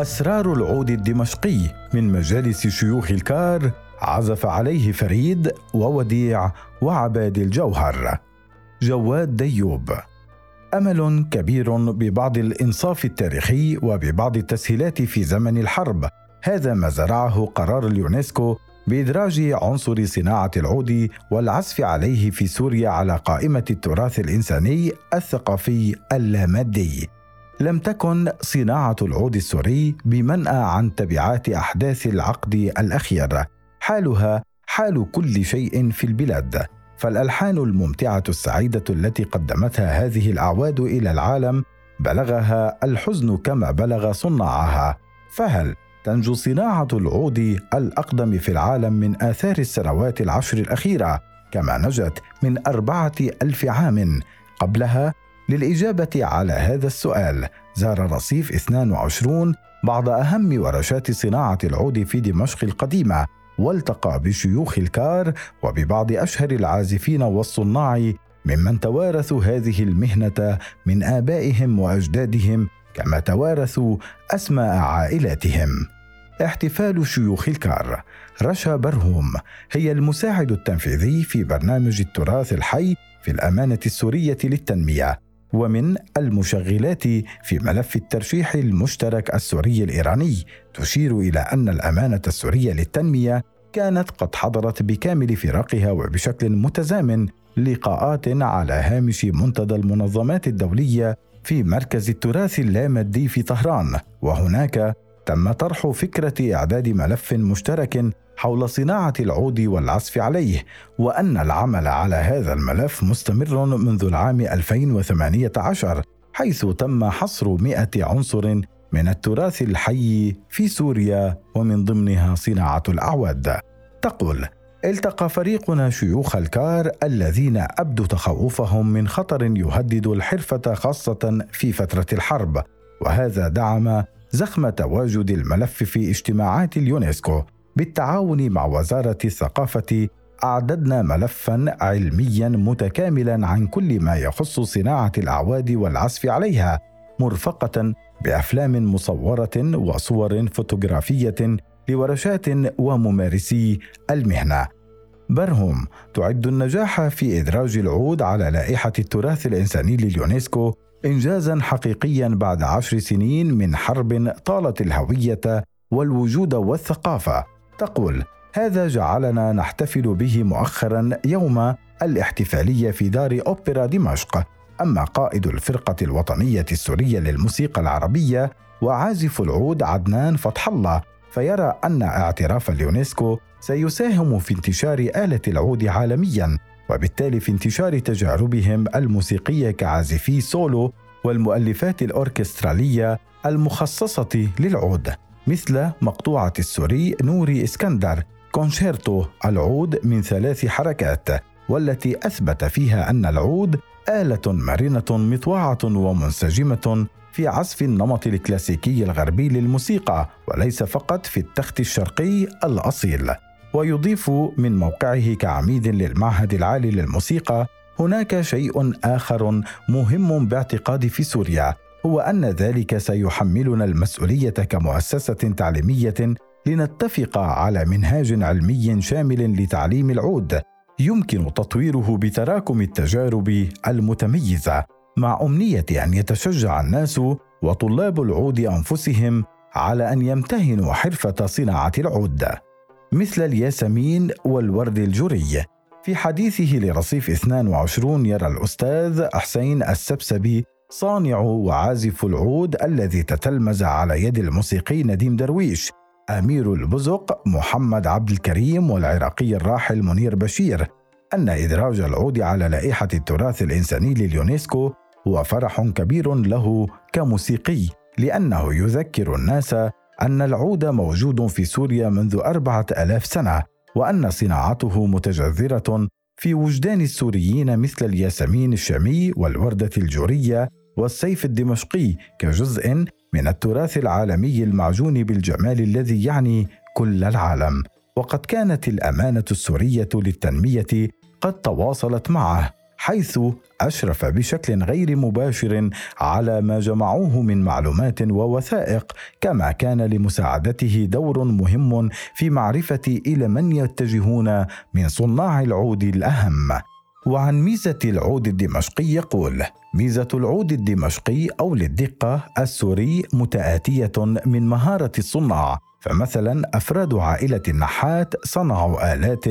أسرار العود الدمشقي من مجالس شيوخ الكار عزف عليه فريد ووديع وعبادي الجوهر. جواد ديوب. أمل كبير ببعض الإنصاف التاريخي وببعض التسهيلات في زمن الحرب. هذا ما زرعه قرار اليونسكو بإدراج عنصر صناعة العود والعزف عليه في سوريا على قائمة التراث الإنساني الثقافي اللامادي. لم تكن صناعة العود السوري بمنأى عن تبعات أحداث العقد الأخير. حالها حال كل شيء في البلاد. فالألحان الممتعة السعيدة التي قدمتها هذه الأعواد إلى العالم بلغها الحزن كما بلغ صناعها. فهل تنجو صناعة العود الأقدم في العالم من آثار السنوات العشر الأخيرة كما نجت من أربعة ألف عام قبلها؟ للإجابة على هذا السؤال. زار رصيف 22 بعض أهم ورشات صناعة العود في دمشق القديمة والتقى بشيوخ الكار وببعض أشهر العازفين والصناع ممن توارثوا هذه المهنة من آبائهم وأجدادهم كما توارثوا أسماء عائلاتهم. احتفال شيوخ الكار. رشا برهوم هي المساعد التنفيذي في برنامج التراث الحي في الأمانة السورية للتنمية. ومن المشغلات في ملف الترشيح المشترك السوري الإيراني. تشير إلى أن الأمانة السورية للتنمية كانت قد حضرت بكامل فرقها وبشكل متزامن لقاءات على هامش منتدى المنظمات الدولية في مركز التراث اللامادي في طهران. وهناك تم طرح فكرة إعداد ملف مشترك حول صناعة العود والعزف عليه وأن العمل على هذا الملف مستمر منذ العام 2018 حيث تم حصر 100 عنصر من التراث الحي في سوريا ومن ضمنها صناعة الأعواد. تقول التقى فريقنا شيوخ الكار الذين أبدوا تخوفهم من خطر يهدد الحرفة خاصة في فترة الحرب وهذا دعم زخم تواجد الملف في اجتماعات اليونسكو. بالتعاون مع وزارة الثقافة أعددنا ملفا علميا متكاملا عن كل ما يخص صناعة الأعواد والعزف عليها مرفقة بأفلام مصورة وصور فوتوغرافية لورشات وممارسي المهنة. برهم تعد النجاح في إدراج العود على لائحة التراث الإنساني لليونسكو انجازا حقيقيا بعد عشر سنين من حرب طالت الهوية والوجود والثقافة. تقول هذا جعلنا نحتفل به مؤخرا يوم الاحتفالية في دار أوبرا دمشق. أما قائد الفرقة الوطنية السورية للموسيقى العربية وعازف العود عدنان فتح الله فيرى أن اعتراف اليونسكو سيساهم في انتشار آلة العود عالميا وبالتالي في انتشار تجاربهم الموسيقية كعازفي سولو والمؤلفات الأوركسترالية المخصصة للعود. مثل مقطوعة السوري نوري إسكندر كونشيرتو العود من ثلاث حركات والتي أثبت فيها أن العود آلة مرنة مطوعة ومنسجمة في عزف النمط الكلاسيكي الغربي للموسيقى وليس فقط في التخت الشرقي الأصيل. ويضيف من موقعه كعميد للمعهد العالي للموسيقى هناك شيء آخر مهم باعتقادي في سوريا هو أن ذلك سيحملنا المسؤولية كمؤسسة تعليمية لنتفق على منهاج علمي شامل لتعليم العود يمكن تطويره بتراكم التجارب المتميزة مع أمنية أن يتشجع الناس وطلاب العود أنفسهم على أن يمتهنوا حرفة صناعة العود. مثل الياسمين والورد الجوري في حديثه لرصيف 22 يرى الأستاذ حسين السبسبي صانع وعازف العود الذي تتلمذ على يد الموسيقي نديم درويش أمير البزق محمد عبد الكريم والعراقي الراحل منير بشير أن إدراج العود على لائحة التراث الإنساني لليونسكو هو فرح كبير له كموسيقي لأنه يذكر الناس أن العود موجود في سوريا منذ أربعة ألاف سنة وأن صناعته متجذرة في وجدان السوريين مثل الياسمين الشامي والوردة الجورية والسيف الدمشقي كجزء من التراث العالمي المعجون بالجمال الذي يعني كل العالم. وقد كانت الأمانة السورية للتنمية قد تواصلت معه حيث أشرف بشكل غير مباشر على ما جمعوه من معلومات ووثائق كما كان لمساعدته دور مهم في معرفة إلى من يتجهون من صناع العود الأهم. وعن ميزة العود الدمشقي يقول: ميزة العود الدمشقي أو للدقة السوري متآتية من مهارة الصناع، فمثلا أفراد عائلة النحات صنعوا آلات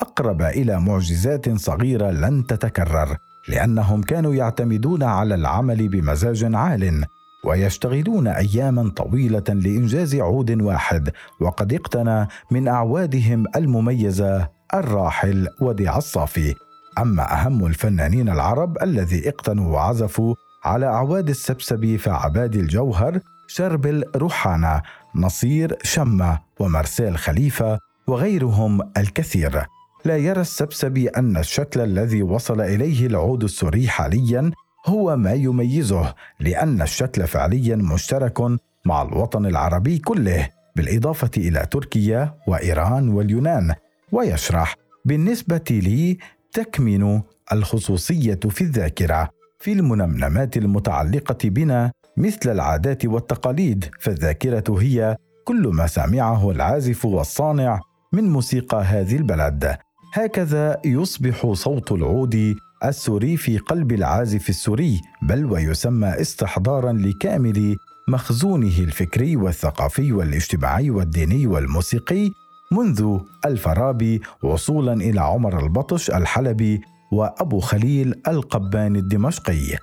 أقرب إلى معجزات صغيرة لن تتكرر، لأنهم كانوا يعتمدون على العمل بمزاج عال، ويشتغلون أياما طويلة لإنجاز عود واحد، وقد اقتنى من أعوادهم المميزة الراحل وديع الصافي. أما أهم الفنانين العرب الذي اقتنوا وعزفوا على أعواد السبسبي فعباد الجوهر شربل روحانا نصير شمة ومارسيل خليفة وغيرهم الكثير. لا يرى السبسبي أن الشكل الذي وصل إليه العود السوري حاليا هو ما يميزه لأن الشكل فعليا مشترك مع الوطن العربي كله بالإضافة إلى تركيا وإيران واليونان. ويشرح بالنسبة لي تكمن الخصوصية في الذاكرة في المنمنمات المتعلقة بنا مثل العادات والتقاليد فالذاكرة هي كل ما سمعه العازف والصانع من موسيقى هذه البلد. هكذا يصبح صوت العود السوري في قلب العازف السوري بل ويسمى استحضارا لكامل مخزونه الفكري والثقافي والاجتماعي والديني والموسيقي منذ الفارابي وصولا إلى عمر البطش الحلبي وأبو خليل القباني الدمشقي.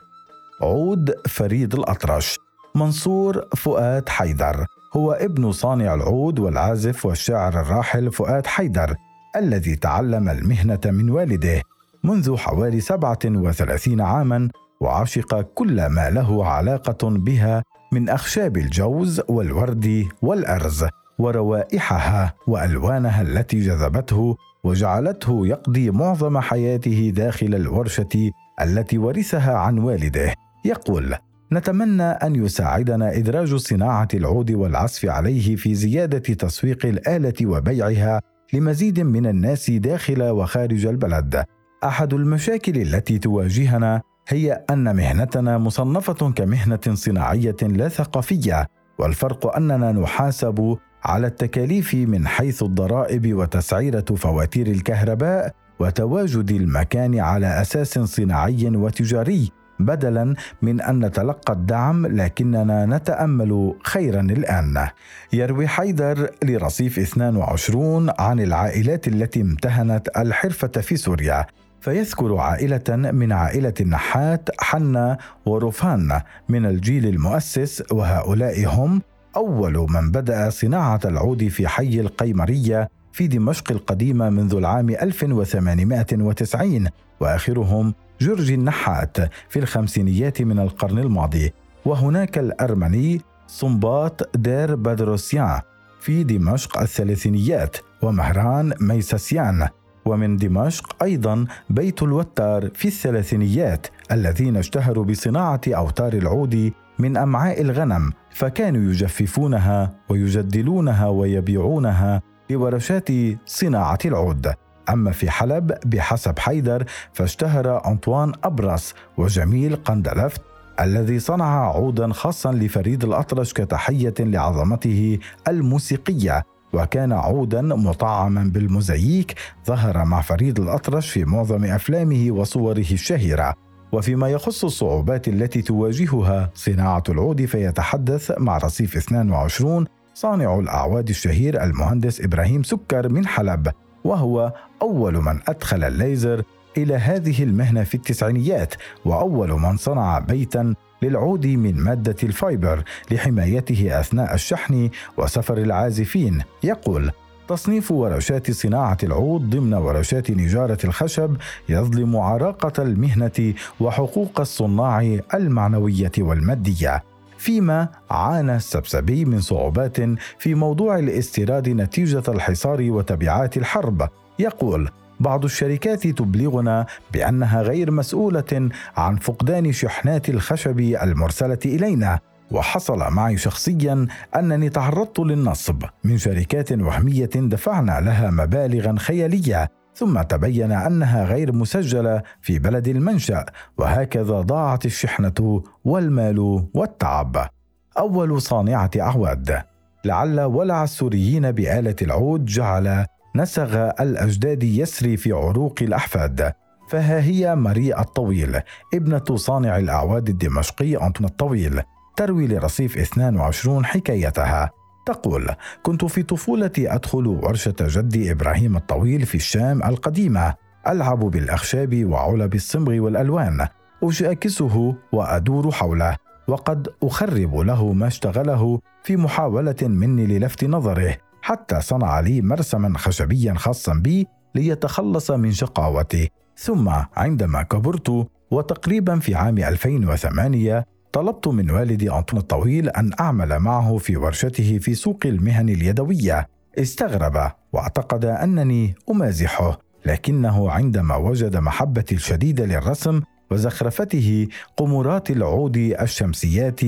عود فريد الأطرش. منصور فؤاد حيدر. هو ابن صانع العود والعازف والشاعر الراحل فؤاد حيدر الذي تعلم المهنة من والده. منذ حوالي 37 عاما وعشق كل ما له علاقة بها من أخشاب الجوز والورد والأرز. وروائحها وألوانها التي جذبته وجعلته يقضي معظم حياته داخل الورشة التي ورثها عن والده. يقول نتمنى أن يساعدنا إدراج صناعة العود والعزف عليه في زيادة تسويق الآلة وبيعها لمزيد من الناس داخل وخارج البلد. أحد المشاكل التي تواجهنا هي أن مهنتنا مصنفة كمهنة صناعية لا ثقافية والفرق أننا نحاسب على التكاليف من حيث الضرائب وتسعيرة فواتير الكهرباء وتواجد المكان على أساس صناعي وتجاري بدلا من أن نتلقى الدعم لكننا نتأمل خيرا الآن. يروي حيدر لرصيف 22 عن العائلات التي امتهنت الحرفة في سوريا فيذكر عائلة من عائلة النحات حنا ورفان من الجيل المؤسس وهؤلاء هم أول من بدأ صناعة العود في حي القيمرية في دمشق القديمة منذ العام 1890 وآخرهم جورج النحات في الخمسينيات من القرن الماضي. وهناك الأرمني صنباط دير بدروسيان في دمشق الثلاثينيات ومهران ميساسيان ومن دمشق أيضا بيت الوتار في الثلاثينيات الذين اشتهروا بصناعة أوتار العود من أمعاء الغنم فكانوا يجففونها ويجدلونها ويبيعونها لورشات صناعة العود. أما في حلب بحسب حيدر فاشتهر أنطوان أبرص وجميل قندلفت الذي صنع عودا خاصا لفريد الأطرش كتحية لعظمته الموسيقية. وكان عودا مطعما بالموزاييك ظهر مع فريد الأطرش في معظم أفلامه وصوره الشهيرة. وفيما يخص الصعوبات التي تواجهها صناعة العود فيتحدث مع رصيف 22 صانع الأعواد الشهير المهندس إبراهيم سكر من حلب وهو أول من أدخل الليزر إلى هذه المهنة في التسعينيات وأول من صنع بيتا للعود من مادة الفايبر لحمايته أثناء الشحن وسفر العازفين. يقول تصنيف ورشات صناعة العود ضمن ورشات نجارة الخشب يظلم عراقة المهنة وحقوق الصناع المعنوية والمادية. فيما عانى السبسبي من صعوبات في موضوع الاستيراد نتيجة الحصار وتبعات الحرب. يقول بعض الشركات تبلغنا بأنها غير مسؤولة عن فقدان شحنات الخشب المرسلة إلينا. وحصل معي شخصيا أنني تعرضت للنصب من شركات وهمية دفعنا لها مبالغا خيالية ثم تبين أنها غير مسجلة في بلد المنشأ وهكذا ضاعت الشحنة والمال والتعب. أول صانعة أعواد. لعل ولع السوريين بآلة العود جعل نسغ الأجداد يسري في عروق الأحفاد. فها هي ماري الطويل ابنة صانع الأعواد الدمشقي أنطون الطويل. تروي لرصيف 22 حكايتها. تقول كنت في طفولتي أدخل ورشة جدي إبراهيم الطويل في الشام القديمة. ألعب بالأخشاب وعلب الصمغ والألوان. أشاكسه وأدور حوله. وقد أخرب له ما اشتغله في محاولة مني للفت نظره. حتى صنع لي مرسما خشبيا خاصا بي ليتخلص من شقاوتي. ثم عندما كبرت وتقريبا في عام 2008 طلبت من والدي أنطون الطويل أن أعمل معه في ورشته في سوق المهن اليدوية. استغرب واعتقد أنني أمازحه لكنه عندما وجد محبتي الشديدة للرسم وزخرفته قمرات العود الشمسيات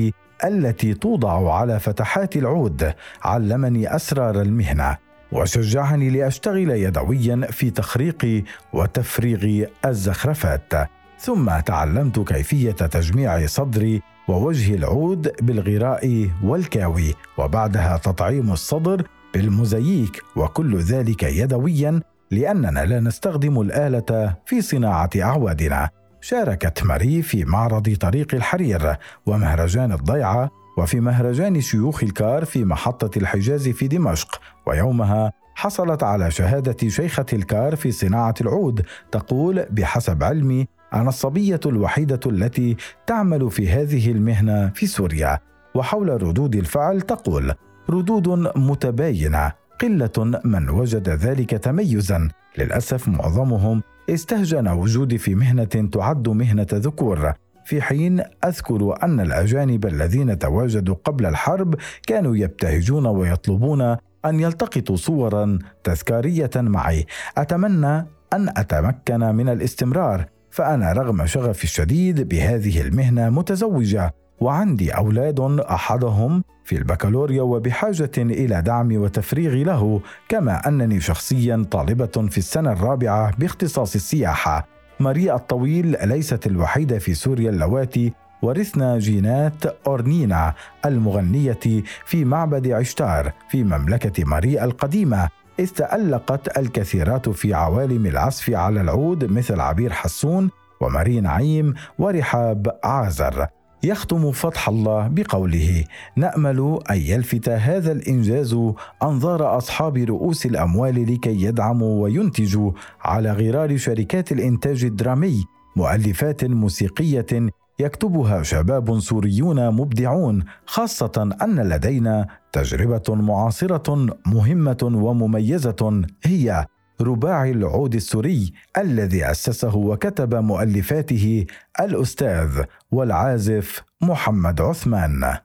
التي توضع على فتحات العود علمني أسرار المهنة وشجعني لأشتغل يدويا في تخريق وتفريغ الزخرفات. ثم تعلمت كيفية تجميع صدر ووجه العود بالغراء والكاوي وبعدها تطعيم الصدر بالمزييك وكل ذلك يدويا لأننا لا نستخدم الآلة في صناعة أعوادنا. شاركت ماري في معرض طريق الحرير ومهرجان الضيعة وفي مهرجان شيوخ الكار في محطة الحجاز في دمشق. ويومها حصلت على شهادة شيخة الكار في صناعة العود تقول بحسب علمي أنا الصبية الوحيدة التي تعمل في هذه المهنة في سوريا وحول ردود الفعل تقول ردود متباينة قلة من وجد ذلك تميزا للأسف معظمهم استهجن وجودي في مهنة تعد مهنة ذكور في حين أذكر أن الأجانب الذين تواجدوا قبل الحرب كانوا يبتهجون ويطلبون أن يلتقطوا صورا تذكارية معي أتمنى أن أتمكن من الاستمرار. فأنا رغم شغفي الشديد بهذه المهنة متزوجة وعندي أولاد أحدهم في البكالوريا وبحاجة إلى دعم وتفريغ له كما أنني شخصيا طالبة في السنة الرابعة باختصاص السياحة. ماريا الطويل ليست الوحيدة في سوريا اللواتي ورثنا جينات أورنينا المغنية في معبد عشتار في مملكة ماريا القديمة. إذ تألقت الكثيرات في عوالم العزف على العود مثل عبير حسون وماري نعيم ورحاب عازر. يختم فتح الله بقوله نأمل أن يلفت هذا الإنجاز أنظار أصحاب رؤوس الأموال لكي يدعموا وينتجوا على غرار شركات الإنتاج الدرامي مؤلفات موسيقية يكتبها شباب سوريون مبدعون خاصة أن لدينا تجربة معاصرة مهمة ومميزة هي رباعي العود السوري الذي أسسه وكتب مؤلفاته الأستاذ والعازف محمد عثمان.